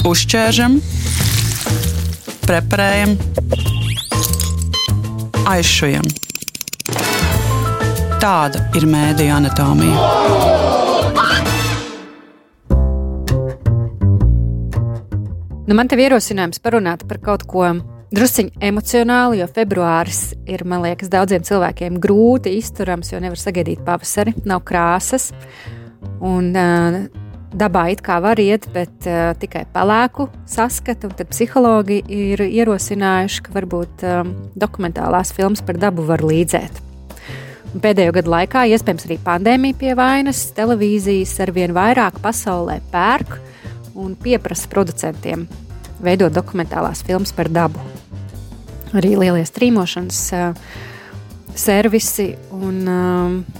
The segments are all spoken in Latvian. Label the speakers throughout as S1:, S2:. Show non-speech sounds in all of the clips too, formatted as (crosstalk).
S1: Uzķēršam, preparējam, aizšujam. Tāda ir mēdija anatomija.
S2: Nu, man te ir ierosinājums parunāt par kaut ko drusciņi emocionāli, jo februāris ir, man liekas, daudziem cilvēkiem grūti izturams, jo nevar sagaidīt pavasari, nav krāsas. Un, uh, dabā it kā var iet, bet uh, tikai pelēku saskatu. Tad psihologi ir ierosinājuši, ka varbūt um, dokumentālās filmas par dabu var līdzēt. Pēdējo gadu laikā, iespējams, arī pandēmija pie vainas, televīzijas ar vien vairāk pasaulē pērk un pieprasa producentiem veidot dokumentālās filmas par dabu. Arī lielie strīmošanas uh, servisi. Un, uh,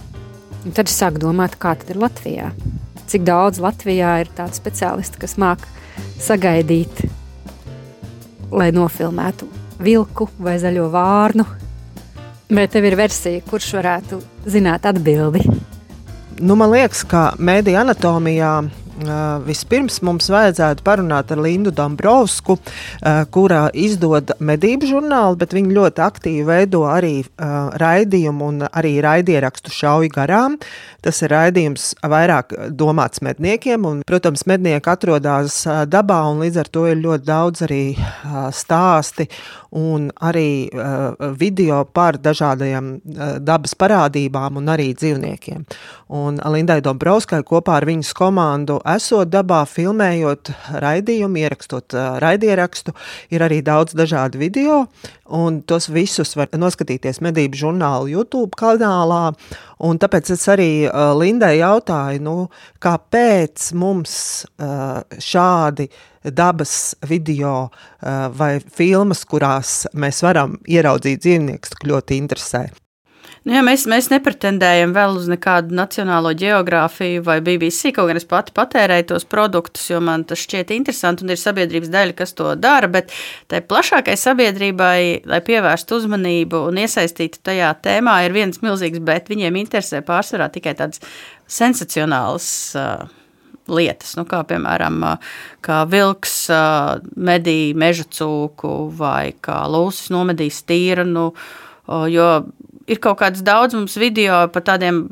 S2: un tad es sāku domāt, kā tas ir Latvijā. Cik daudz Latvijā ir tādu speciālistu, kas māca sagaidīt, lai nofilmētu vilku vai zaļo vārnu. Vai tev ir versija, kurš varētu zināt atbildi?
S3: Nu, man liekas, ka mēdīņa anatomijā Vispirms mums vajadzētu parunāt ar Lindu Dombrovsku, kura izdod medību žurnālu, bet viņa ļoti aktīvi veido arī raidījumu un arī raidierakstu šauju garām. Tas ir raidījums vairāk domāts medniekiem, un, protams, mednieki atrodas dabā, un līdz ar to ir ļoti daudz arī stāsti un arī video par dažādajām dabas parādībām un arī dzīvniekiem. Un Lindai Dombrovskai kopā ar viņas komandu esot dabā, filmējot raidījumu, ierakstot raidierakstu, ir arī daudz dažādu video, un tos visus var noskatīties medību žurnālu YouTube kanālā, un tāpēc es arī Lindai jautāju, nu, kāpēc mums šādi dabas video vai filmas, kurās mēs varam ieraudzīt dzīvniekus, ļoti interesē.
S4: Nu, jā, mēs, mēs nepretendējam vēl uz nekādu nacionālo geogrāfiju vai BBC, kaut gan es pati patērēju tos produktus, jo man tas šķiet interesanti un ir sabiedrības daļa, kas to dara. Bet tai plašākai sabiedrībai, lai pievērstu uzmanību un iesaistītu tajā tēmā, ir viens milzīgs bet. Viņiem interesē pārsvarā tikai tādas sensacionālas. Uh, lietas, nu, kā piemēram, kā vilks medīja meža cūku vai kā lūsis nomedīja stīrnu, jo ir kaut kāds daudz mums video par tādiem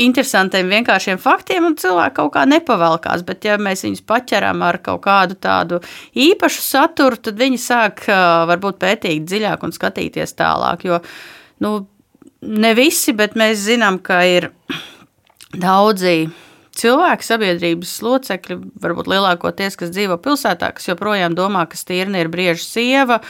S4: interesantiem, vienkāršiem faktiem, un cilvēki kaut kā nepavalkās. Bet, ja mēs viņus paķeram ar kaut kādu tādu īpašu saturu, tad viņi sāk varbūt pētīt dziļāk un skatīties tālāk. Jo nu, ne visi, bet mēs zinām, ka ir daudzi cilvēki, sabiedrības locekļi, varbūt lielākoties, kas dzīvo pilsētā, kas joprojām domā, ka stīrne ir brieža sieva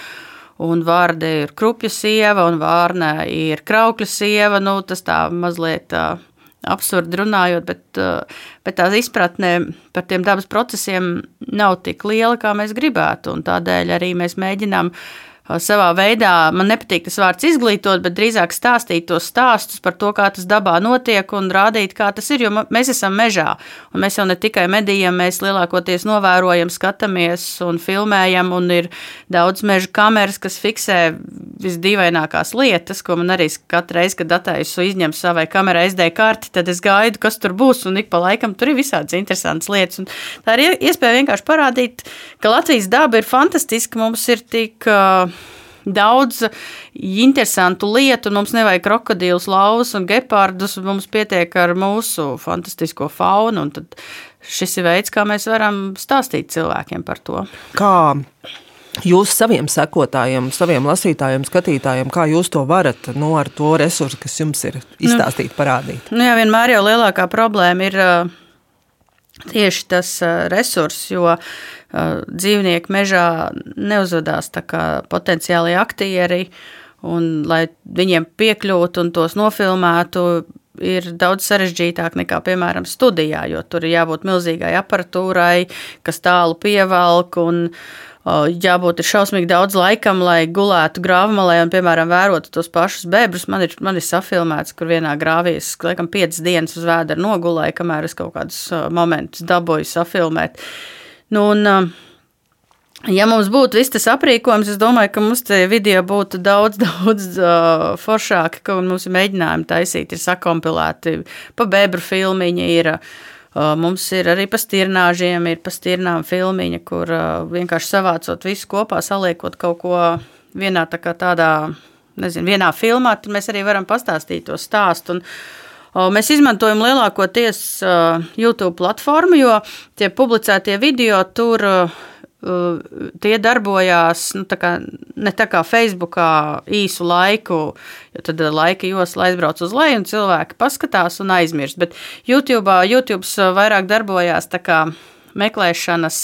S4: un vārde ir krupja sieva, un vārnē ir kraukļa sieva. Nu, tas tā mazliet uh, absurdi runājot, bet, uh, bet tā izpratne par tiem dabas procesiem nav tik liela, kā mēs gribētu. Tādēļ arī mēs mēģinām uh, savā veidā, man nepatīk tas vārds izglītot, bet drīzāk stāstīt tos stāstus par to, kā tas dabā notiek un rādīt, kā tas ir. Jo mēs esam mežā, un mēs jau ne tikai medījam, mēs lielākoties novērojam, skatāmies un filmējam, un ir daudz meža kameras, kas fiksē visdīvainākās lietas, ko man arī katru reizi, kad attaisu izņem savai kamerai SD karti, tad es gaidu, kas tur būs, un ik pa laikam tur ir visādas interesantas lietas. Un tā ir iespēja vienkārši parādīt, ka Latvijas daba ir fantastiska, mums ir tik uh, daudz interesantu lietu. Mums nevajag krokodilus, lauvas un gepardus. Mums pietiek ar mūsu fantastisko faunu. Šis ir veids, kā mēs varam stāstīt cilvēkiem par to.
S3: Kā jūs saviem sekotājiem, saviem lasītājiem, skatītājiem, kā jūs to varat nu, ar to resursu, kas jums ir izstāstīt, nu, parādīt?
S4: Nu jā, vienmēr jau lielākā problēma ir tieši tas resurss, jo dzīvnieki mežā neuzvedās tā kā potenciāli aktieri, un lai viņiem piekļūtu un tos nofilmētu, ir daudz sarežģītāk nekā, piemēram, studijā, jo tur ir jābūt milzīgai aparatūrai, kas tālu pievelk un jābūt šausmīgi daudz laikam, lai gulētu grāvmalē un, piemēram, vērotu tos pašus bebrus. Man ir, man ir safilmēts, kur vienā grāvī es, laikam, piecas dienas uz vēdera nogulēju, kamēr es kaut kādus momentus dabūju safilmēt. Nu, un, Ja mums būtu viss tas aprīkojums, es domāju, ka mums tie video būtu daudz, (laughs) daudz uh, foršāki, ka ir mēģinājumi taisīt, ir sakompilēti pa bebru filmiņi, ir uh, Mums ir arī pa stirnāžiem, ir pa stirnām filmiņa, kur vienkārši savācot visu kopā, saliekot kaut ko vienā tā tādā, nezinu, vienā filmā, tad mēs arī varam pastāstīt to stāstu. Un, Mēs izmantojam lielākoties YouTube platformu, jo tie publicētie video tur tie darbojās nu, tā kā, ne tā kā Facebookā īsu laiku, jo tad laika josla aizbrauc uz leju un cilvēki paskatās un aizmirst. Bet YouTube, YouTube vairāk darbojās tā kā meklēšanas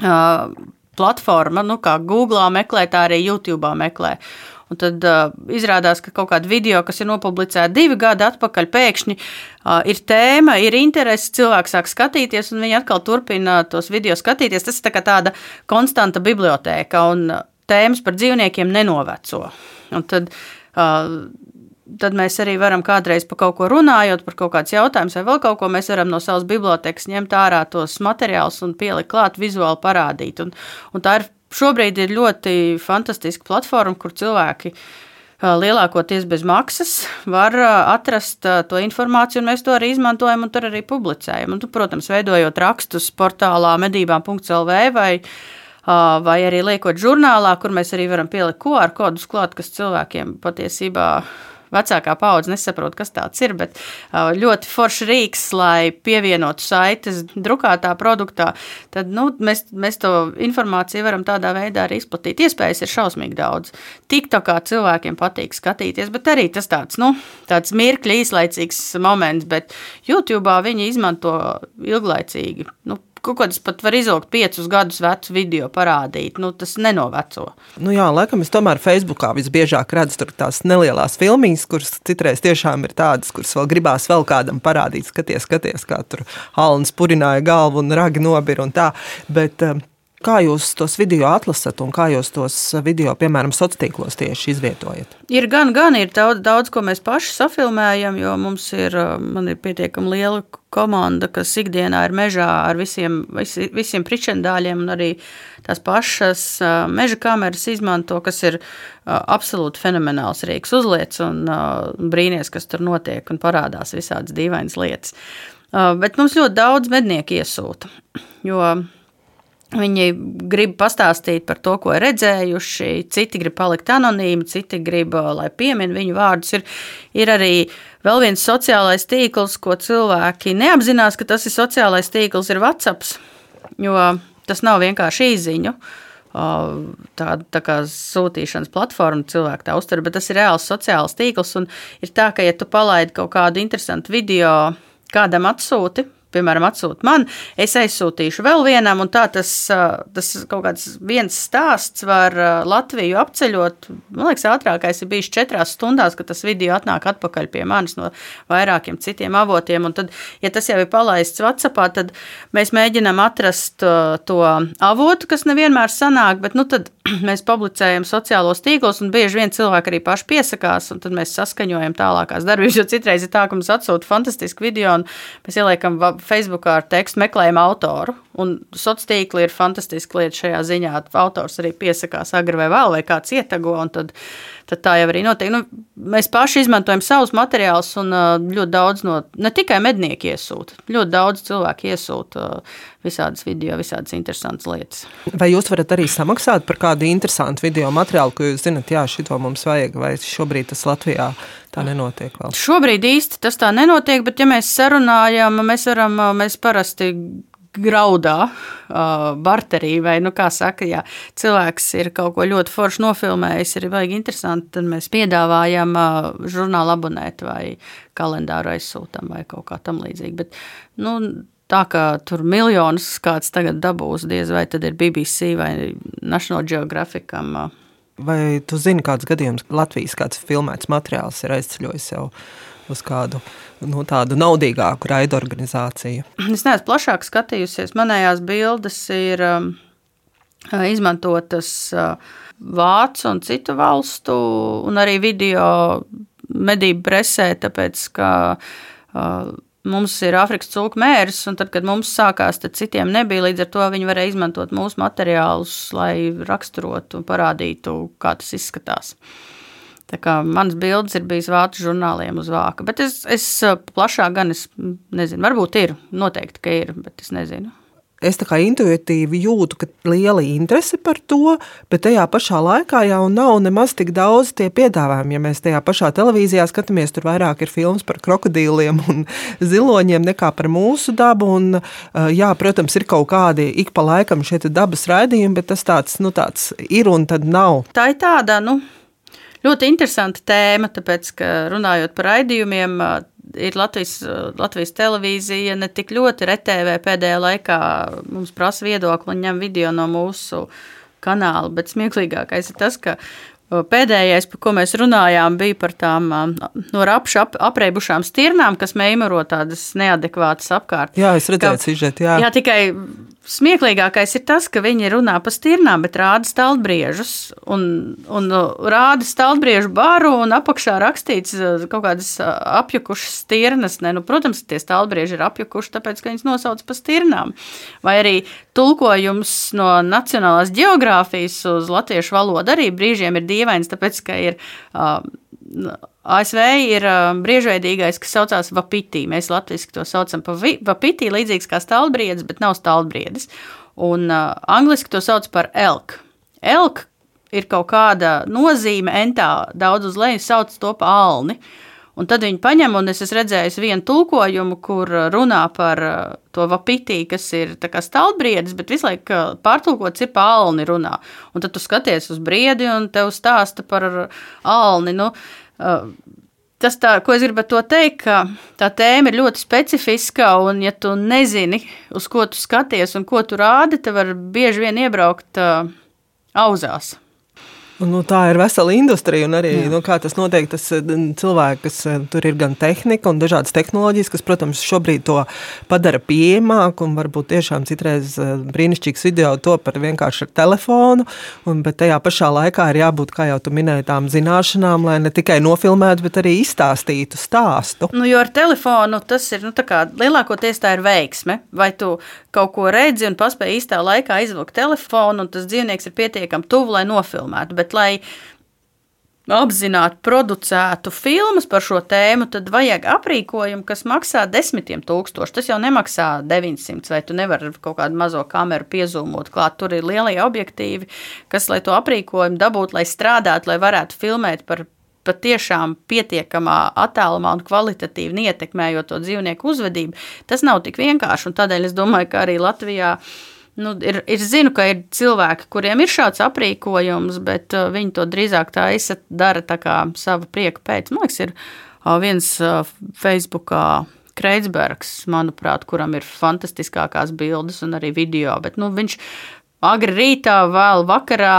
S4: uh, platforma, nu kā Google meklē, tā arī YouTube meklē. Un tad uh, izrādās, ka kaut kāda video, kas ir nopublicēta divi gadi atpakaļ, pēkšņi uh, ir tēma, ir interese, cilvēks sāk skatīties, un viņi atkal turpina tos video skatīties. Tas ir tā tāda konstanta bibliotēka, un tēmas par dzīvniekiem nenoveco. Un tad, uh, tad mēs arī varam kādreiz par kaut ko runājot, par kaut kāds jautājums vai vēl kaut ko, mēs varam no savas bibliotekas ņemt ārā tos materiālus un pielikt klāt, vizuāli parādīt. Un, un tā ir šobrīd ir ļoti fantastiska platforma, kur cilvēki lielākoties bez maksas var atrast to informāciju, un mēs to arī izmantojam un tur arī publicējam. Un, tu, protams, veidojot rakstus portālā medībām.lv vai, vai arī liekot žurnālā, kur mēs arī varam pielikt QR kodus klāt, kas cilvēkiem patiesībā vecākā paudze nesaprot, kas tas ir, bet ļoti foršs rīks, lai pievienotu saites drukātā produktā. Tad nu, mēs, mēs to informāciju varam tādā veidā arī izplatīt. Iespējas ir šausmīgi daudz. Tik tā kā cilvēkiem patīk skatīties, bet arī tas tāds, nu, tāds mirkļa īslaicīgs moments, bet YouTube viņi izmanto ilglaicīgi. Nu, kaut kādas pat var izvilkt piecus gadus vecu video parādīt. Nu, tas nenoveco.
S3: Nu jā, laikam es tomēr Facebookā visbiežāk redzu tās nelielas filmiņas, kuras citreiz tiešām ir tādas, kuras vēl gribās vēl kādam parādīt. Skaties, skaties, kā tur Alans purināja galvu un ragi nobira un tā. Bet, um, Kā jūs tos video atlasat un kā jūs tos video, piemēram, sociālos tīklos tieši izvietojat?
S4: Ir gan, gan ir daudz, daudz, ko mēs paši safilmējam, jo mums ir, ir pietiekami liela komanda, kas ikdienā ir mežā ar visiem, visi, visiem pričendāļiem un arī tās pašas meža kameras izmanto, kas ir absolūti fenomenāls rīks. Uzliec un brīnies, kas tur notiek un parādās visādas dīvainas lietas. Bet mums ļoti daudz mednieku iesūta, jo Viņi grib pastāstīt par to, ko ir redzējuši, citi grib palikt anonīmi, citi grib, lai piemin viņu vārdus. Ir, ir arī vēl viens sociālais tīkls, ko cilvēki neapzinās, ka tas ir sociālais tīkls, ir WhatsApp. Jo tas nav vienkārši īziņu. Tāda tā kā sūtīšanas platforma, cilvēku tā uztver, bet tas ir reāls sociāls tīkls. Ir tā, ka, ja tu palaidi kaut kādu interesantu video, kādam atsūti, piemēram, atsūta man, es aizsūtīšu vēl vienam, un tā tas, tas kaut kāds viens stāsts var Latviju apceļot. Man liekas, ātrākais ir bijis četrās stundās, kad tas video atnāk atpakaļ pie manis no vairākiem citiem avotiem, un tad, ja tas jau ir palaists Whatsappā, tad mēs mēģinām atrast to avotu, kas nevienmēr sanāk, bet nu tad (clears throat) mēs publicējam sociālos tīklos, un bieži vien cilvēki arī paši piesakās, un tad mēs saskaņojam tālākās darbības. Jo citreiz ir tā, ka mums atsūta fantastisku video, un mēs ieliekam Facebookā ar tekstu meklējam autoru. Un sociālā tīkla ir fantastiska lieta šajā ziņā. Autors arī piesakās agri vai vēl, vai kāds ietago, un tad, tad tā jau arī notiek. Nu, mēs paši izmantojam savus materiālus, un ļoti daudz no ne tikai mednieki iesūta, ļoti daudz cilvēku iesūta visādas video, visādas interesantas lietas.
S3: Vai jūs varat arī samaksāt par kādu interesantu video materiālu, ko jūs zinat, jā, šito mums vajag, vai šobrīd tas Latvijā tā nenotiek vēl?
S4: Šobrīd īsti tas tā nenotiek, bet ja mēs sarunājam, mēs varam, mēs parasti graudā, uh, barterī, vai, nu, kā saka, ja cilvēks ir kaut ko ļoti forši nofilmējis, ir baigi interesanti, tad mēs piedāvājam uh, žurnālu abonēt vai kalendāru aizsūtam vai kaut kā tam līdzīgi. Bet, nu, tā kā tur miljonus kāds tagad dabūs, diez vai tad ir BBC vai National Geographicam.
S3: Vai tu zini, kāds gadījums Latvijas kāds filmēts materiāls ir aizceļojis jau uz kādu nu, tādu naudīgāku raidu organizāciju?
S4: Es neesmu plašāk skatījusies. Manējās bildes ir um, izmantotas uh, Vācu un citu valstu, un arī video medību presē, tāpēc ka uh, Mums ir Āfrikas cūku mērs, un tad, kad mums sākās, tad citiem nebija. Līdz ar to viņi varēja izmantot mūsu materiālus, lai raksturotu un parādītu, kā tas izskatās. Tā kā manas bildes ir bijis vācu žurnāliem uz vāka. Bet es, es plašāk gan es nezinu, varbūt ir, noteikti, ka ir, bet es nezinu
S3: es tā kā intuitīvi jūtu, ka liela interese par to, bet tajā pašā laikā jau nav nemaz tik daudz tie piedāvājumi. Ja mēs tajā pašā televīzijā skatāmies, tur vairāk ir filmas par krokodīliem un (laughs) ziloņiem nekā par mūsu dabu. Un, jā, protams, ir kaut kādi ik pa laikam šie dabas raidījumi, bet tas tāds, nu, tāds ir un tad nav.
S4: Tā ir tāda, nu, ļoti interesanta tēma, tāpēc, ka runājot par raidījumiem, ir Latvijas, Latvijas televīzija ne tik ļoti RTV pēdējā laikā mums prasa viedokli un ņem video no mūsu kanāla, bet smieklīgākais ir tas, ka Pēdējais, par ko mēs runājām, bija par tām no rapša ap, apreibušām stirnām, kas meimaro tādas neadekvātas apkārt.
S3: Jā, es redzēju, sižet, jā.
S4: Jā, tikai Smieklīgākais ir tas, ka viņi runā par stirnām, bet rāda stalbriežus. Un, un rāda stalbriežu baru, un apakšā rakstīts uh, kaut kādas uh, apjukušas stirnas. Ne, nu, protams, tie stalbrieži ir apjukuši, tāpēc, ka viņas nosauc par stirnām. Vai arī tulkojums no nacionālās geogrāfijas uz latviešu valodu arī brīžiem ir dīvains, tāpēc, ka ir. Uh, ASV ir um, briežveidīgais, kas saucās vapitī. Mēs latviešu to saucam par vapitī, līdzīgs kā stālbriedis, bet nav stālbriedis. Un uh, angliski to sauc par elk. Elk ir kaut kāda nozīme, entā daudz uz leju sauc to par alni. Un tad viņi paņem, un es esmu redzējis vienu tulkojumu, kur runā par uh, to vapitī, kas ir stāvbriedis, bet visu laiku uh, pārtulkots ir pa alni runā. Un tad tu skaties uz briedi, un tev stāsta par alni. Nu, uh, Tas, tā, ko es gribētu teikt, ka tā tēma ir ļoti specifiska, un, ja tu nezini, uz ko tu skaties un ko tu rādi, tad var bieži vien iebraukt uh, auzās.
S3: Nu, tā ir vesela industrija, un arī nu, tas notiek. Tas eh, cilvēki, kas eh, tur ir gan tehnika un dažādas tehnoloģijas, kas, protams, šobrīd to padara pieejamāku, un varbūt tiešām citreiz eh, brīnišķīgs video to par vienkārši ar telefonu. Un, bet tajā pašā laikā ir jābūt, kā jau tu minēji, tām zināšanām, lai ne tikai nofilmētu, bet arī izstāstītu stāstu.
S4: Nu, jo ar telefonu tas ir nu, kā, lielākoties tā ir veiksme. Vai tu kaut ko redzi un paspēji īstā laikā izvilkt telefonu, un tas dzīvnieks ir pietiekami tuvu, lai nofilmētu. Bet bet lai apzināti producētu filmas par šo tēmu, tad vajag aprīkojumu, kas maksā desmitiem tūkstoši. Tas jau nemaksā 900, vai tu nevari kaut kādu mazo kameru piezūmot klāt. Tur ir lielie objektīvi, kas, lai to aprīkojumu dabūtu, lai strādātu, lai varētu filmēt par patiešām pietiekamā attālumā un kvalitatīvi neietekmējot to dzīvnieku uzvedību. Tas nav tik vienkārši, un tādēļ es domāju, ka arī Latvijā Nu, ir, ir zinu, ka ir cilvēki, kuriem ir šāds aprīkojums, bet uh, viņi to drīzāk tā izsaka, dara tā kā sava prieka pēc. Man liekas, ir uh, viens uh, Facebookā. Kreitsbergs, manuprāt, kuram ir fantastiskākās bildes un arī video, bet nu, viņš agri rītā, vēl vakarā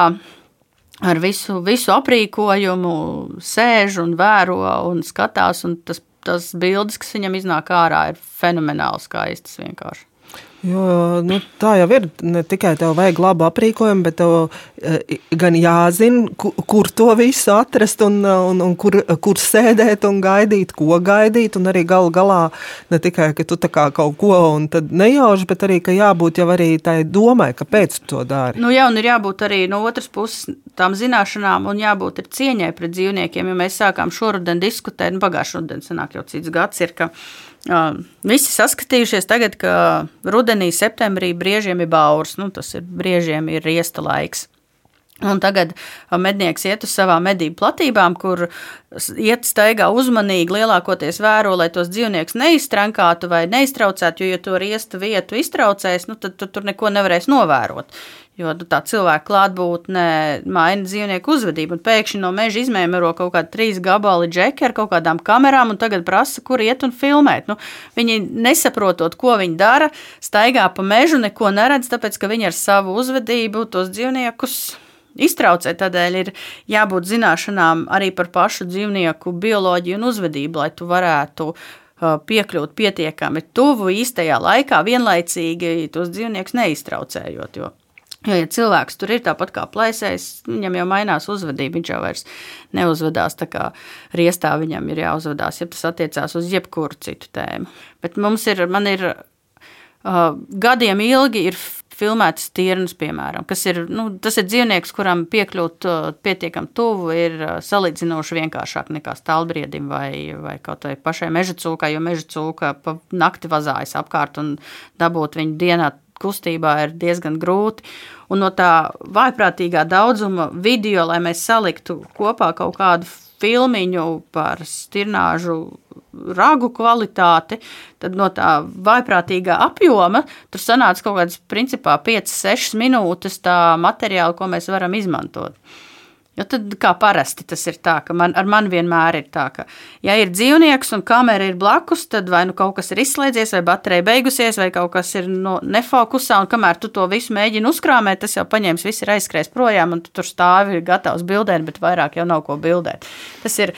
S4: ar visu, visu aprīkojumu sēž un vēro un skatās, un tas, tas bildes, kas viņam iznāk ārā, ir fenomenāli skaistas vienkārši.
S3: Jo, nu, tā jau ir. Ne tikai tev vajag labu aprīkojumu, bet tev e, gan jāzina, kur, kur to visu atrast, un, un, un kur, kur sēdēt un gaidīt, ko gaidīt. Un arī galu galā ne tikai, ka tu kaut ko nejauši, bet arī, jābūt jau arī tai domai, kāpēc tu to dari.
S4: Nu, jā, un ir jābūt arī no otras puses tām zināšanām, un jābūt cieņai pret dzīvniekiem. Ja mēs sākām šoruden diskutēt, nu, pagājušā rudenī sanāk jau cits gads ir, Visi saskatījušies tagad, ka rudenī, septembrī briežiem ir baurs, nu, tas ir briežiem ir riesta laiks. Un tagad mednieks iet uz savām medību platībām, kur iet staigā uzmanīgi, lielākoties vēro, lai tos dzīvniekus neiztrankātu vai neiztraucētu, jo, ja to riesta vietu iztraucēs, nu, tad tu tur neko nevarēs novērot. Jo nu, tā cilvēka klātbūtne maina dzīvnieku uzvedību. Un pēkšņi no meža izmēro kaut kādi trīs gabali džeki ar kaut kādām kamerām, un tagad prasa, kur iet un filmēt. Nu, viņi nesaprotot, ko viņi dara, staigā pa mežu, neko neredz, tāpēc ka viņi ar savu uzvedību tos dzīvniekus iztraucē. Tādēļ ir jābūt zināšanām arī par pašu dzīvnieku bioloģiju un uzvedību, lai tu varētu uh, piekļūt pietiekami tuvu īstajā laikā, vienlaicīgi tos dzīvniekus neiztraucējot. Jo Jo, ja cilvēks tur ir tāpat kā plēsējs, viņam jau mainās uzvedība. Viņš jau vairs neuzvedās tā kā riestā, viņam ir jāuzvedās, ja tas attiecās uz jebkuru citu tēmu. Bet mums ir, man ir uh, gadiem ilgi ir filmētas stirnas, piemēram, kas ir, nu, tas ir dzīvnieks, kuram piekļūt uh, pietiekami tuvu ir uh, salīdzinoši vienkāršāk nekā stālbriedim vai, vai kaut vai pašai meža cūkai, jo meža cūka pa nakti vazājas apkārt un dabūt viņu dienā kustībā ir diezgan grūti. Un no tā vājprātīgā daudzuma video, lai mēs saliktu kopā kaut kādu filmiņu par stirnāžu ragu kvalitāti, tad no tā vaiprātīgā apjoma tur sanāca kaut kāds principā 5-6 minūtes tā materiāla, ko mēs varam izmantot. Jo tad, kā parasti tas ir tā, ka man, ar mani vienmēr ir tā, ka, ja ir dzīvnieks un kamera ir blakus, tad vai nu kaut kas ir izslēdzies, vai baterija beigusies, vai kaut kas ir no, nefokusā, un kamēr tu to visu mēģini uzkrāmēt, tas jau paņēmis, viss ir aizskrējis projām, un tu tur stāvi gatavs bildēt, bet vairāk jau nav ko bildēt. Tas ir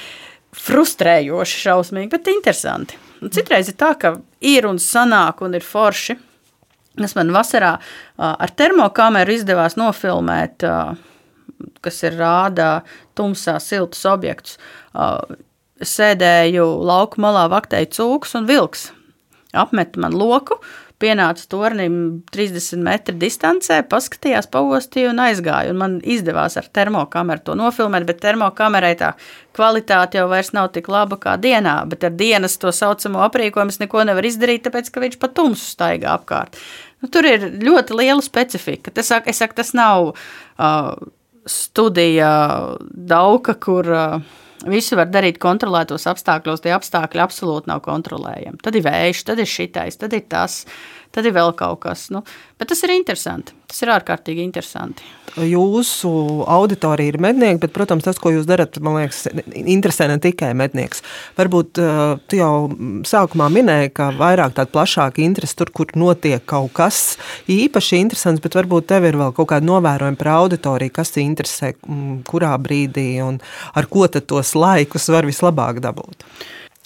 S4: frustrējoši, šausmīgi, bet interesanti. Un citreiz ir tā, ka ir un sanāk un ir forši. Tas man vasarā ar termokameru izdevās nofilmēt uh, kas ir rāda tumsā siltus objektus. Sēdēju lauku malā, vaktēju cūks un vilks. Apmeta man loku, pienāca tornim 30 metru distancē, paskatījās, paostīja un aizgāja. Un man izdevās ar termokameru to nofilmēt, bet termokamerai tā kvalitāte jau vairs nav tik laba kā dienā. Bet ar dienas to saucamo aprīkojumu es neko nevaru izdarīt, tāpēc ka viņš pa tumsu staigā apkārt. Nu, tur ir ļoti liela specifika. Tas, es saku, tas nav. Uh, studija Dauka, kur uh, visu var darīt kontrolētos apstākļos, tie apstākļi absolūti nav kontrolējami. Tad ir vējš, tad ir šitais, tad ir tas, tad ir vēl kaut kas. Nu, bet tas ir interesanti. Tas ir ārkārtīgi interesanti.
S3: Jūsu auditorija ir mednieki, bet, protams, tas, ko jūs darat, man liekas, interesē ne tikai mednieks. Varbūt tu jau sākumā minēji, ka vairāk tāda plašāka interese tur, kur notiek kaut kas īpaši interesants, bet varbūt tev ir vēl kaut kāda novērojuma par auditoriju, kas interesē, kurā brīdī un ar ko tad tos laikus var vislabāk dabūt.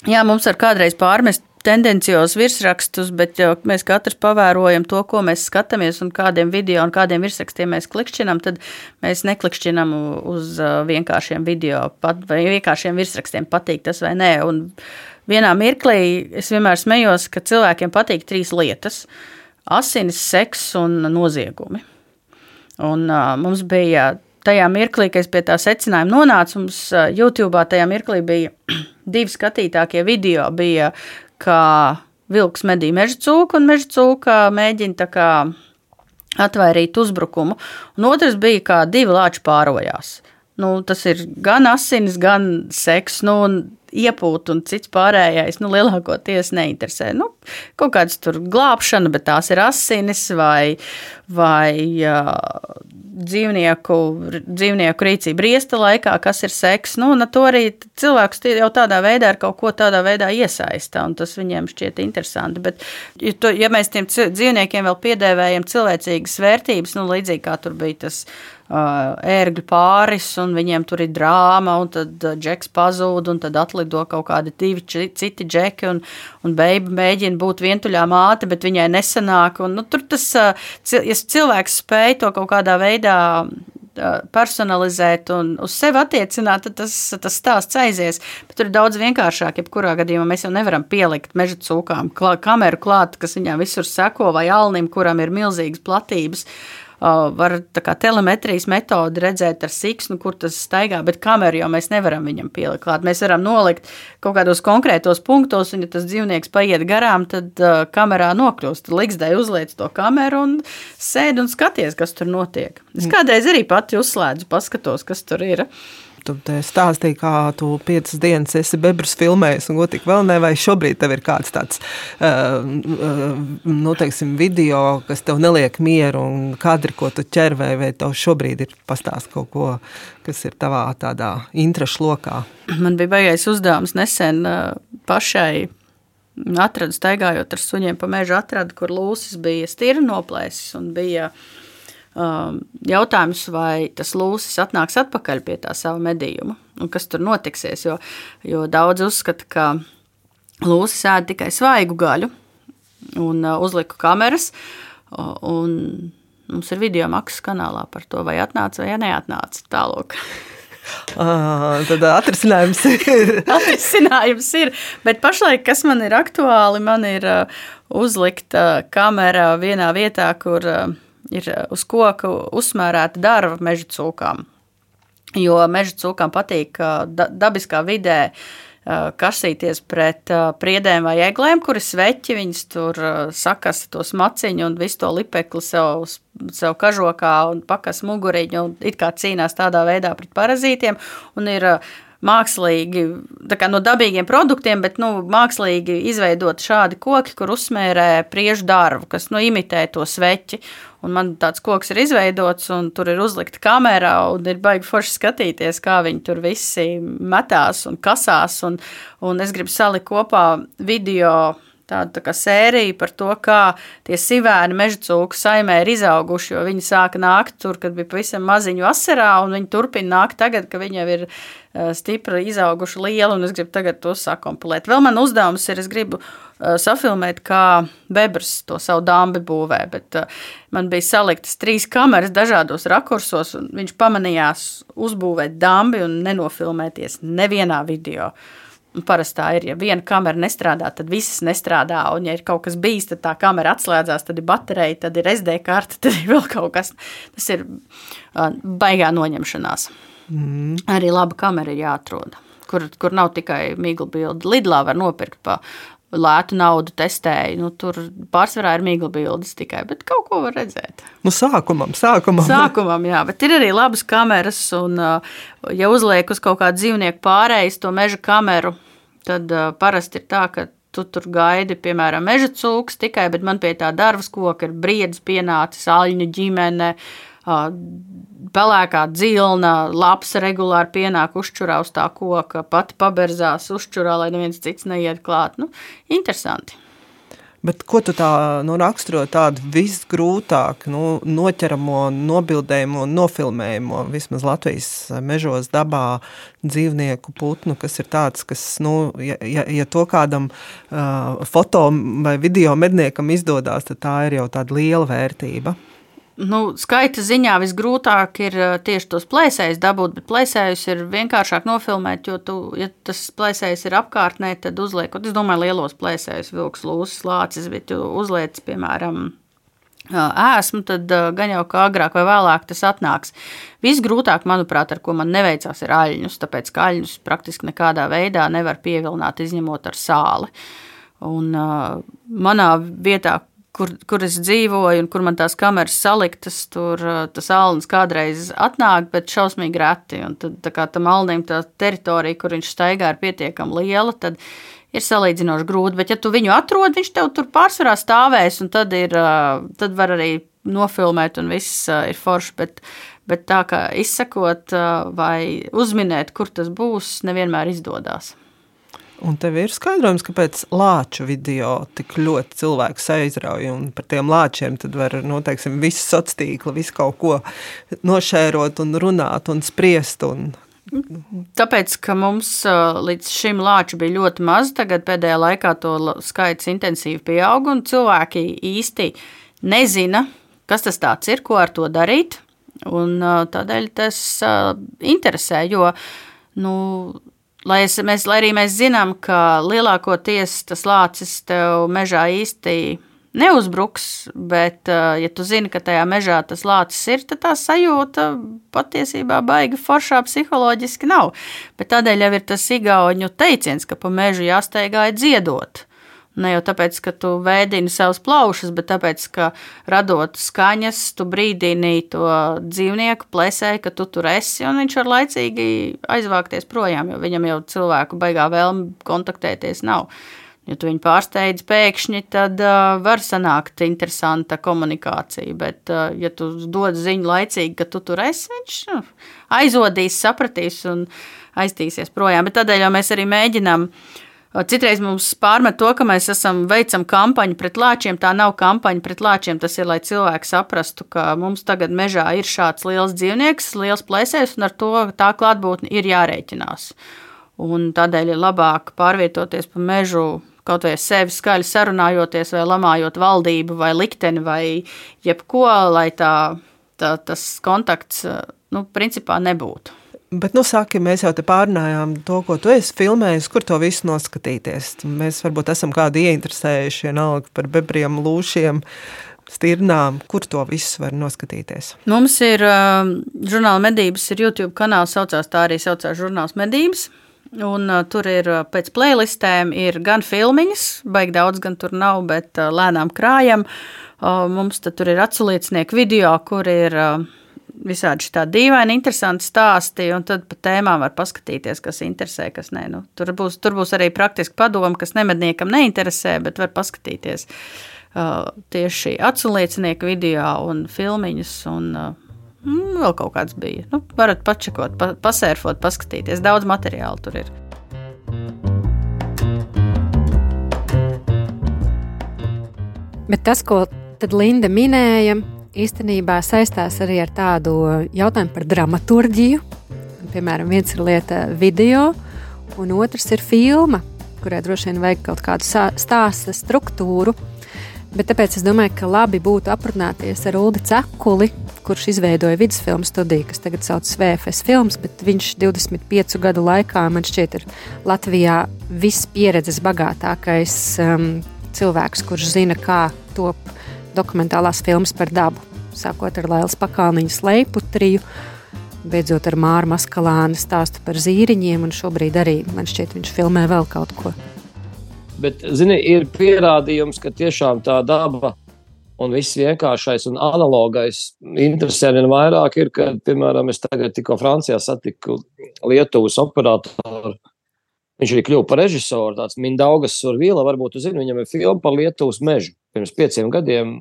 S4: Jā, mums var kādreiz pārmest tendencios virsrakstus, bet mēs katrs pavērojam to, ko mēs skatāmies un kādiem video un kādiem virsrakstiem mēs klikšķinām, tad mēs neklikšķinām uz vienkāršiem video pat, vai vienkāršiem virsrakstiem patīk tas vai nē. Un vienā mirklī es vienmēr smējos, ka cilvēkiem patīk trīs lietas - asinis, seks un noziegumi. Un uh, mums bija tajā mirklī, kad es pie tā secinājuma nonācu, mums YouTube tajā mirklī bija (clears throat) divi skatītākie video. Bija ka vilks medī meža cūku, un meža cūka mēģina atvairīt uzbrukumu. Un otrs bija, kā divi lāči pārojās. Nu, tas ir gan asins, gan seks, nu, iepūt, un cits pārējais nu, lielākoties neinteresē. Nu, kaut kādas tur glābšana, bet tās ir asinis vai, vai uh, dzīvnieku, dzīvnieku rīcība briesta laikā, kas ir seks. Nu, to arī cilvēks jau tādā veidā ar kaut ko tādā veidā iesaista, un tas viņiem šķiet interesanti. Bet, ja, to, ja mēs tiem dzīvniekiem vēl piedēvējam cilvēcīgas vērtības, nu, līdzīgi kā tur bija tas ērgļu pāris, un viņiem tur ir drāma, un tad džeks pazūd, un tad atlido kaut kādi divi citi džeki, un, un beiba mēģina būt vientuļā māte, bet viņai nesanāk. Un, nu, tur tas, ja cilvēks spēj to kaut kādā veidā personalizēt un uz sevi attiecināt, tad tas, tas stāsts aizies. Bet tur ir daudz vienkāršāk. Jebkurā gadījumā mēs jau nevaram pielikt meža cūkām kameru klāt, kas viņām visur seko, vai alnim, kuram ir milzīgas platības. Uh, var kā, telemetrijas metodi redzēt ar siksnu, kur tas staigā, bet kameru jau mēs nevaram viņam pielikt klāt. Mēs varam nolikt kaut kādos konkrētos punktos, un ja tas dzīvnieks paiet garām, tad uh, kamerā nokļūst. Liksdai uzliec to kameru un sēdi un skaties, kas tur notiek. Es kādreiz arī pati uzslēdzu, paskatos, kas tur ir.
S3: Tu stāstīji, kā tu piecas dienas esi bebrus filmējis, un gotik vēl ne, vai šobrīd tev ir kāds tāds, uh, uh, nu, teiksim, video, kas tev neliek mieru, un kadri, ko tu ķer, vai, tev šobrīd ir pastāst kaut ko, kas ir tavā tādā interešu lokā?
S4: Man bija baigais uzdevums nesen uh, pašai atradu staigājot ar suņiem pa mežu atradu, kur lūsis bija stirna noplēsis un bija uh, jautājums, vai tas lūsis atnāks atpakaļ pie tā sava medījuma un kas tur notiksies. Jo, jo daudz uzskata, ka lūsis ēd tikai svaigu gaļu un uh, uzliku kameras. Un mums ir video maksas kanālā par to, vai atnāca vai neatnāca tālāk. (laughs)
S3: Ah, tad atrisinājums ir. (laughs)
S4: atrisinājums ir. Bet pašlaik, kas man ir aktuāli, man ir uh, uzlikta kamera vienā vietā, kur uh, ir uz koka uzsmērēta darba meža cūkām. Jo meža cūkām patīk dabiskā vidē kasīties pret priedēm vai eglēm, kuras sveķi, viņas tur sakas to smaciņu un visu to lipekli sev, sev kažokā un pakas muguriņu un it kā cīnās tādā veidā pret parazītiem. Un ir mākslīgi, no dabīgiem produktiem, bet nu, mākslīgi izveidot šādi koki, kur uzsmērē priežu darbu, kas nu, imitē to sveķi. Un man tāds koks ir izveidots, un tur ir uzlikta kamera, un ir baigi forši skatīties, kā viņi tur visi metās un kasās. Un, un es gribu salikt kopā video tādu tā sēriju par to, kā tie sivēni meža cūku saimē ir izauguši. Viņi sāka nākt tur, kad bija pavisam maziņu vasarā, un viņi turpina nākt tagad, kad viņi jau ir eh, stipri izauguši lieli, un es gribu tagad to sakompilēt. Vēl man uzdevums ir, es gribu uh, safilmēt, kā bebrs to savu dambi būvē, bet uh, man bija saliktas trīs kameras dažādos rakursos, un viņš pamanījās uzbūvēt dambi un nenofilmēties nevienā video. Uh, Parasti tā ir, ja viena kamera nestrādā, tad visas nestrādā. Un, ja ir kaut kas bijis, tad tā kamera atslēdzās, tad ir baterija, tad ir SD karte, (laughs) tad ir vēl kaut kas. Tas ir baigā noņemšanās. Mm. Arī laba kamera ir jāatrod, kur, kur nav tikai migla bilde. Lidlā var nopirkt pa lētu naudu testēju. Nu, tur pārsvarā ir migla bildes tikai, bet kaut ko var redzēt.
S3: Nu, sākumam, sākumam.
S4: Sākumam, jā, bet ir arī labas kameras. Un, ja uzliek uz kaut kādu dzīvnieku pārējais to meža kameru, tad parasti ir tā, ka tu tur gaidi, piemēram, meža cūks tikai, bet man pie tā darbas koka ir briedis pienācis, aļņu ģimene pelēkā dzilna, lapas regulāri pienāk uzčurā uz tā koka, pati paberzās uzčurā, lai neviens cits neiet klāt. Nu, interesanti.
S3: Bet ko tu tā nu, raksturo tādu visgrūtāk nu, noķeramo, nobildējumu nofilmējumu, vismaz Latvijas mežos, dabā, dzīvnieku putnu, kas ir tāds, kas, nu, ja, ja, ja to kādam uh, foto vai video medniekam izdodas, tad tā ir jau tāda liela vērtība.
S4: Nu, skaita ziņā visgrūtāk ir eh, tieši tos plēsējus dabūt, bet plēsējus ir vienkāršāk nofilmēt, jo, tu, ja tas plēsējs ir apkārtnē, tad uzliekot, es domāju, lielos plēsējus, vilks, lūsis, lācis, bet tu uzliec, piemēram, ēsmu, tad gan jau kā agrāk vai vēlāk tas atnāks. Visgrūtāk, manuprāt, ar ko man neveicās, ir aļņus, tāpēc ka aļņus praktiski nekādā veidā nevar pievilināt, izņemot ar sāli. Un, uh, manā vietā, kur, kur es dzīvoju un kur man tās kameras saliktas, tur tas alnis kādreiz atnāk, bet šausmīgi reti. Un tad, tā kā tam alnim tā teritorija, kur viņš staigā, ir pietiekami liela, tad ir salīdzinoši grūti. Bet, ja tu viņu atrod, viņš tev tur pārsvarā stāvēs, un tad, ir, tad var arī nofilmēt, un viss ir forši. Bet, bet tā kā izsakot vai uzminēt, kur tas būs, nevienmēr izdodas.
S3: Un tev ir skaidrojums, kāpēc lāču video tik ļoti cilvēks aizrauja. Un par tiem lāčiem tad var noteikti nu, visu sociālo tīklu, visu kaut ko nošērot un runāt un spriest. Un...
S4: Tāpēc, ka mums līdz šim lāču bija ļoti maz, tagad pēdējā laikā to skaits intensīvi pieaug, un cilvēki īsti nezina, kas tas ir, ko ar to darīt. Un tādēļ tas interesē, jo nu, Lai, es, mēs, lai arī mēs zinām, ka lielākoties tas lācis tev mežā īsti neuzbruks, bet, ja tu zini, ka tajā mežā tas lācis ir, tad tā sajūta patiesībā baigi foršā psiholoģiski nav. Bet tādēļ jau ir tas igauņu teiciens, ka pa mežu jāsteigā dziedot. Ne jau tāpēc, ka tu vēdini savus plaušus, bet tāpēc, ka radot skaņas, tu brīdini to dzīvnieku plēsēji, ka tu tur esi, un viņš var laicīgi aizvākties projām, jo viņam jau cilvēku baigā vēlme kontaktēties nav. Ja tu viņu pārsteidz pēkšņi, tad uh, var sanākt interesanta komunikācija, bet, uh, ja tu dod ziņu laicīgi, ka tu tur esi, viņš uh, aizodīs, sapratīs un aiztīsies projām. Bet tādēļ jau mēs arī mēģinām uh, Citreiz mums pārmet to, ka mēs esam veicam kampaņu pret lāčiem. Tā nav kampaņa pret lāčiem. Tas ir, lai cilvēki saprastu, ka mums tagad mežā ir šāds liels dzīvnieks, liels plēsējs, un ar to tā klātbūtni ir jārēķinās. Un tādēļ ir labāk pārvietoties pa mežu kaut vai sevi skaļi sarunājoties, vai lamājot valdību, vai likteni, vai jebko, lai tā, tā, tas kontakts, nu, principā nebūtu.
S3: Bet, nu, saki, mēs jau te pārnājām to, ko tu esi filmējis, kur to visu noskatīties. Mēs varbūt esam kādi ieinteresējuši, vienalga par bebriem, lūšiem, stirnām, kur to visu var noskatīties?
S4: Mums ir uh, žurnāla medības, ir YouTube kanāls, saucās tā arī saucās žurnāls medības. Un, uh, tur ir uh, pēc playlistēm ir gan filmiņas, baigi daudz gan tur nav, bet uh, lēnām krājam. Uh, mums tur ir atsauliecinieku video, kur ir uh, visādi tādi dīvaini, interesanti stāsti, un tad pa tēmām var paskatīties, kas interesē, kas nē. Nu, tur, būs, tur būs arī praktiski padomi, kas nemedniekam neinteresē, bet var paskatīties uh, tieši atsauliecinieku video un filmiņus. Un, uh, Mm, vēl kaut kāds bija. Nu, varat pačakot, pa, pasērfot, paskatīties. Daudz materiālu tur ir.
S2: Bet tas, ko Linda minēja, īstenībā saistās arī ar tādu jautājumu par dramaturgiju. Piemēram, viens ir lieta video, un otrs ir filma, kurai droši vien vajag kaut kādu stāstu struktūru. Bet tāpēc es domāju, ka labi būtu aprunāties ar Ulu Cekuli, kurš izveidoja vidusfilmu studiju, kas tagad saucas VFS filmas, bet viņš 25 gadu laikā, man šķiet, ir Latvijā vispieredzes bagātākais um, cilvēks, kurš zina, kā top dokumentālās filmas par dabu. Sākot ar Lailas pakāniņas leiputriju, beidzot ar Māru Maskalānu stāstu par zīriņiem, un šobrīd arī man šķiet, viņš filmē vēl kaut ko.
S5: Bet, zini, ir pierādījums, ka tiešām tā daba un viss vienkāršais un analogais interesē vien vairāk ir, ka, piemēram, es tagad tikko Francijā satiku Lietuvas operatoru. Viņš arī kļuva par režisoru, tāds Mindaugas Survila, varbūt jūs zināt, viņam ir filma par Lietuvas mežu. Pirms pieciem gadiem,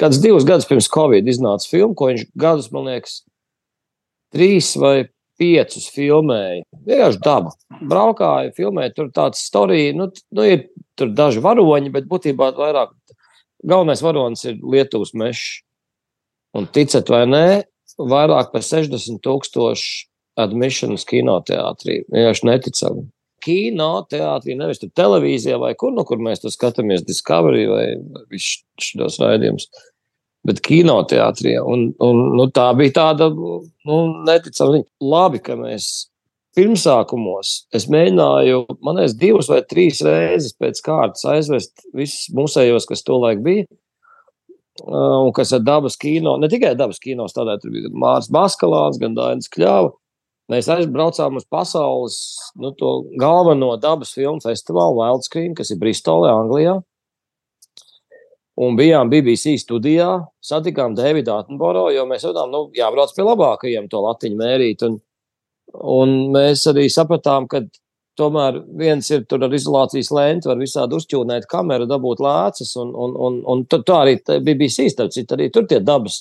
S5: kāds divus gadus pirms Covid iznāca filma, ko viņš gadus, man liekas, trīs vai piecus filmēja. Vienkārši daba. Braukāja, filmēja, tur tāds storija, nu, nu ir tur daži varoņi, bet būtībā vairāk galvenais varonis ir Lietuvas mežs. Un ticat vai nē, vairāk par 60 tūkstošu admissions kinoteātrī. Vienkārši neticami. Kinoteātrī, nevis tur televīzijā vai kur, no kur mēs to skatāmies, Discovery vai šos raidījumus bet kinoteātrī. Un, un, nu, tā bija tāda nu, neticama. Labi, ka mēs pirmsākumos es mēģināju, man liekas, divas vai trīs reizes pēc kārtas aizvest visus musējos, kas tolaik bija. Un kas ir dabas kino, ne tikai dabas kino, tādā tur bija Mārcis Baskalāns, gan Dainis Kļāva. Mēs aizbraucām uz pasaules nu, galveno dabas filmu festivālu Wildscreen, kas ir Bristolē, Anglijā. Un bijām BBC studijā, satikām Davidu Attenboro, jo mēs tādā, nu, jābrauc pie labākajiem to latiņu mērīt. Un, un mēs arī sapratām, ka tomēr viens ir tur ar izolācijas lenti, var visādi uzķūnēt kameru, dabūt lēcas, un, un, un, un tā arī BBC, starp citu, arī tur tie dabas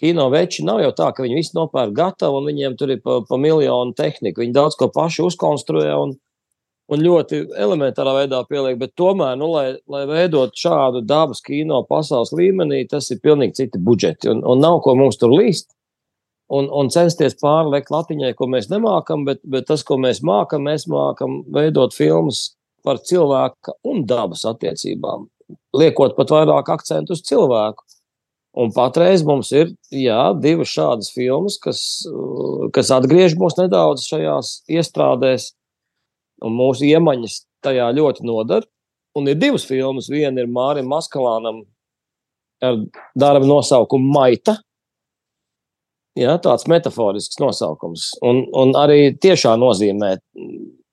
S5: kino veči nav jau tā, ka viņi visi nopērk gatavu, un viņiem tur ir pa, pa miljonu tehniku. Viņi daudz ko paši uzkonstruē, un, un ļoti elementārā veidā pieliek. Bet tomēr, nu, lai, lai veidot šādu dabas kino pasaules līmenī, tas ir pilnīgi citi budžeti. Un, un nav ko mums tur līst. Un, un censties pārliekt latiņai, ko mēs nemākam, bet, bet tas, ko mēs mākam, mēs mākam veidot filmas par cilvēka un dabas attiecībām, liekot pat vairāk akcentu uz cilvēku. Un patreiz mums ir jā, divas šādas filmas, kas, kas atgriež mūs nedaudz šajās iestrādēs, un mūsu iemaņas tajā ļoti nodara. Un ir divas filmas. Viena ir Mārim Maskalānam ar darbu nosaukumu Maita. Jā, tāds metaforisks nosaukums. Un, un arī tiešā nozīmē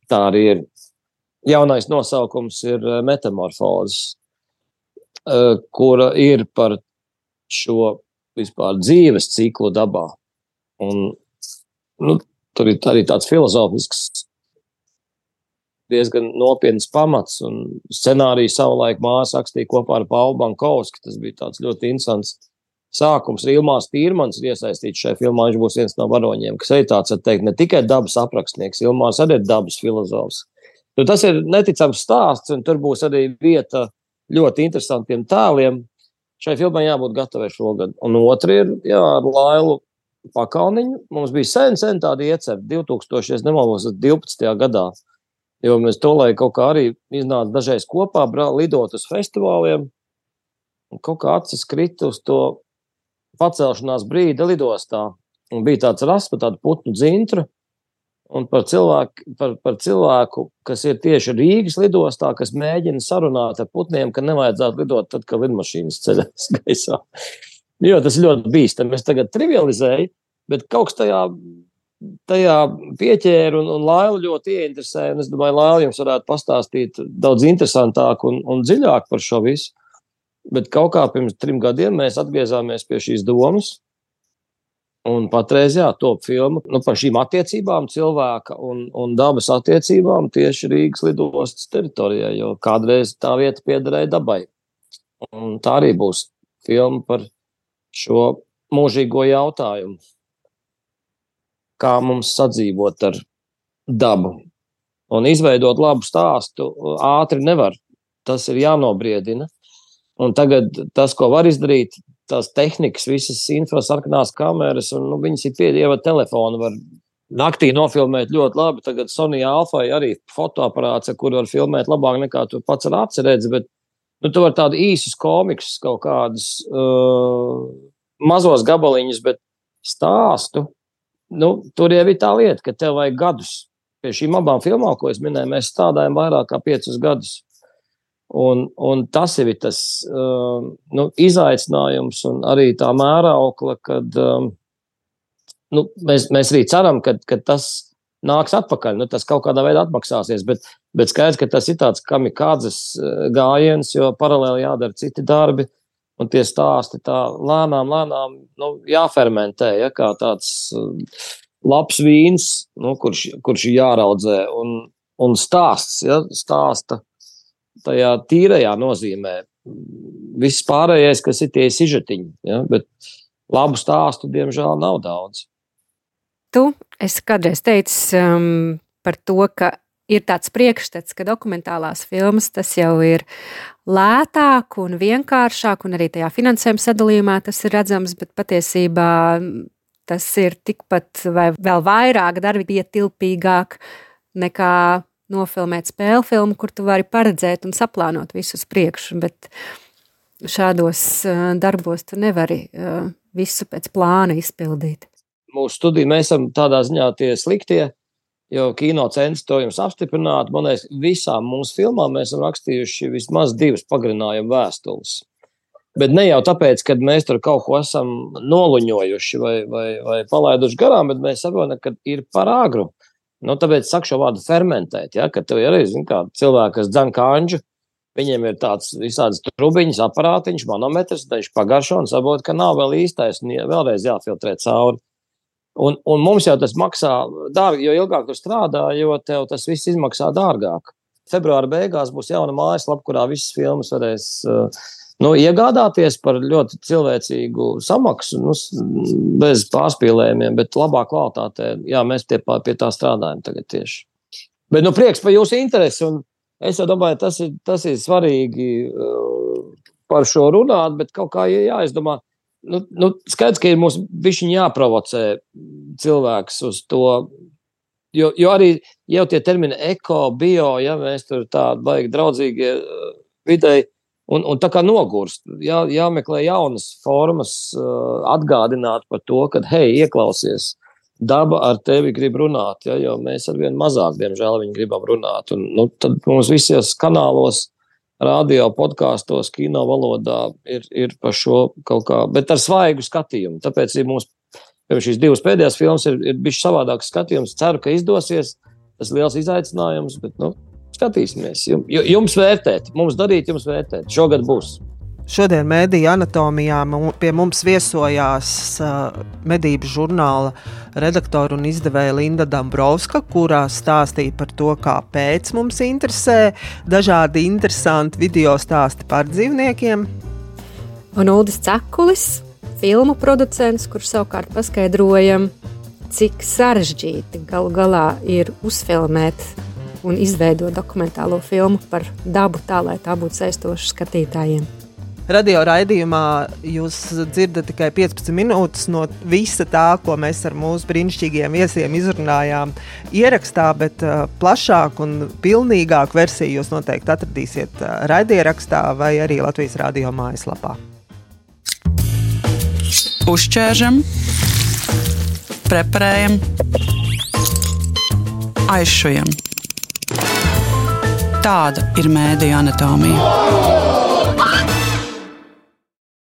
S5: tā arī ir. Jaunais nosaukums ir eh, metamorfozes, eh, kura ir par šo vispār dzīves ciklu dabā. Un, nu, tur ir arī tāds filozofisks diezgan nopietns pamats. Scenāriju savulaik māsa rakstīja kopā ar Paulu Bankovski. Tas bija tāds ļoti interesants sākums. Ilmārs Tīrmans ir iesaistīts šajā filmā. Viņš būs viens no varoņiem, kas ir tāds, teikt, ne tikai dabas aprakstnieks, Ilmārs arī ir dabas filozofs. Nu, tas ir neticams stāsts, un tur būs arī vieta ļoti interesantiem tēliem. Šai filmai jābūt gatavai šogad. Un otra ir jā, ar Lailu Pakauniņu. Mums bija sen, sen tāda iecerta 2000, nemaldos, 12. gadā. Jo mēs to laiku kaut kā arī iznācām dažreiz kopā, lidot uz festivāliem. Kaut kā acis krita uz to pacelšanās brīdi lidostā. Un bija tāds rasps, tāda putnu dzintra. Un par cilvēku, par, par cilvēku, kas ir tieši Rīgas lidostā, kas mēģina sarunāt ar putniem, ka nevajadzētu lidot tad, kad lidmašīnas ceļas (laughs) gaisā. Jo tas ļoti bīstami. Es tagad trivializēju, bet kaut kas tajā, tajā pieķēra un, un Laila ļoti ieinteresēja. Es domāju, Laila jums varētu pastāstīt daudz interesantāk un, un dziļāk par šo visu. Bet kaut kā pirms trim gadiem mēs atgriezāmies pie šīs domas. Un patreiz, jā, top filma nu, par šīm attiecībām, cilvēka un, un dabas attiecībām tieši Rīgas lidostas teritorijā, jo kādreiz tā vieta piederēja dabai. Un tā arī būs filma par šo mūžīgo jautājumu. Kā mums sadzīvot ar dabu? Un izveidot labu stāstu ātri nevar. Tas ir jānobriedina. Un tagad tas, ko var izdarīt, tās tehnikas, visas infrasarkanās kameras, un nu, viņas ir pieejama telefonu. Var naktī nofilmēt ļoti labi. Tagad Sonija Alfa ir arī fotoaparāts, ar kuru var filmēt labāk nekā tu pats ar redzi. Bet nu, tu vari tādu īsus komiksus, kaut kādus uh, mazos gabaliņus, bet stāstu. Nu, tur jau ir tā lieta, ka tev vajag gadus. Pie šīm abām filmām, ko es minēju, mēs strādājam vairāk kā piecus gadus. Un, un tas ir tas uh, nu, izaicinājums un arī tā mēraukla, kad um, nu, mēs, mēs arī ceram, ka, ka tas nāks atpakaļ. Nu, tas kaut kādā veidā atmaksāsies, bet, bet skaidrs, ka tas ir tāds kamikādzes uh, gājiens, jo paralēli jādara citi darbi. Un tie stāsti tā lēnām, lēnām nu, jāfermentē, ja, kā tāds uh, labs vīns, nu, kurš, kurš ir jāraudzē. Un, un stāsts, ja, stāsta tajā tīrajā nozīmē. Viss pārējais, kas ir tie sižetiņi, ja? bet labu stāstu, diemžēl, nav daudz.
S2: Tu esi kādreiz teicis um, par to, ka ir tāds priekšstats, ka dokumentālās filmas tas jau ir lētāk un vienkāršāk, un arī tajā finansējuma sadalījumā tas ir redzams, bet patiesībā tas ir tikpat vai vēl vairāk darbietilpīgāk nekā nofilmēt spēļu filmu, kur tu vari paredzēt un saplānot visu uz priekšu. Bet šādos uh, darbos tu nevari uh, visu pēc plāna izpildīt.
S5: Mūsu studija mēs esam tādā ziņā tie sliktie, jo kino centrs to jums apstiprinātu. Man liekas, visām mūsu filmām mēs esam rakstījuši vismaz divas pagarinājumu vēstules. Bet ne jau tāpēc, ka mēs tur kaut ko esam noluņojuši vai, vai, vai palaiduši garām, bet mēs saprotam, ka ir par agru. Nu, tāpēc saku šo vārdu fermentēt. Ja, kad tev ir arī kā, cilvēki, kas dzēn kāņģu, viņiem ir tāds visāds trubiņš, aparātiņš, manometrs, viņš pagaršo un saprot, ka nav vēl īstais un vēlreiz jāfiltrē cauri. Un, un mums jau tas maksā dārgi, jo ilgāk tu strādā, jo tev tas viss izmaksā dārgāk. Februāra beigās būs jauna mājaslapa, kurā visas filmas varēs uh, nu, iegādāties par ļoti cilvēcīgu samaksu, nu, bez pārspīlējumiem, bet labā kvalitātē. Jā, mēs tie, pie tā strādājam tagad tieši. Bet nu, prieks par jūsu interesi. Es domāju, tas ir, tas ir svarīgi uh, par šo runāt, bet kaut kā jāizdomā. Nu, nu, skaidrs, ka ir mums bišķiņ jāprovocē cilvēks uz to, jo, jo arī jau tie termini eko, bio, ja mēs tur tādi baigi draudzīgie uh, videi, Un, un tā kā nogurst, jā, jāmeklē jaunas formas, uh, atgādināt par to, ka, hei, ieklausies, daba ar tevi grib runāt, ja, jo mēs ar vien mazāk, diemžēl, viņi gribam runāt. Un, nu, tad mums visos kanālos, radio, podkāstos, kino valodā ir, ir par šo kaut kā, bet ar svaigu skatījumu. Tāpēc ir mums, šīs divas pēdējās filmas ir, ir bijis savādāks skatījums. Ceru, ka izdosies. Tas ir liels izaicinājums, bet, nu, Skatīsimies, jums vērtēt, mums darīt, jums vērtēt. Šogad būs.
S3: Šodien mēdīņa anatomijā pie mums viesojās uh, medību žurnāla redaktora un izdevēja Linda Dabrovska, kurā stāstīja par to, kāpēc mums interesē dažādi interesanti video stāsti par dzīvniekiem.
S2: Un Ulris Cekulis, filmu producents, kurš savukārt paskaidroja, cik sarežģīti galu galā ir uzfilmēt un izveidot dokumentālo filmu par dabu tā, lai tā būtu saistoša skatītājiem.
S3: Radio raidījumā jūs dzirdat tikai 15 minūtes no visa tā, ko mēs ar mūsu brīnišķīgiem viesiem izrunājām ierakstā, bet uh, plašāku un pilnīgāku versiju jūs noteikti atradīsiet uh, raidierakstā vai arī Latvijas radio mājaslapā.
S1: Uzķēršam, preparējam, Aizšujam. Tāda ir mēdija anatomija.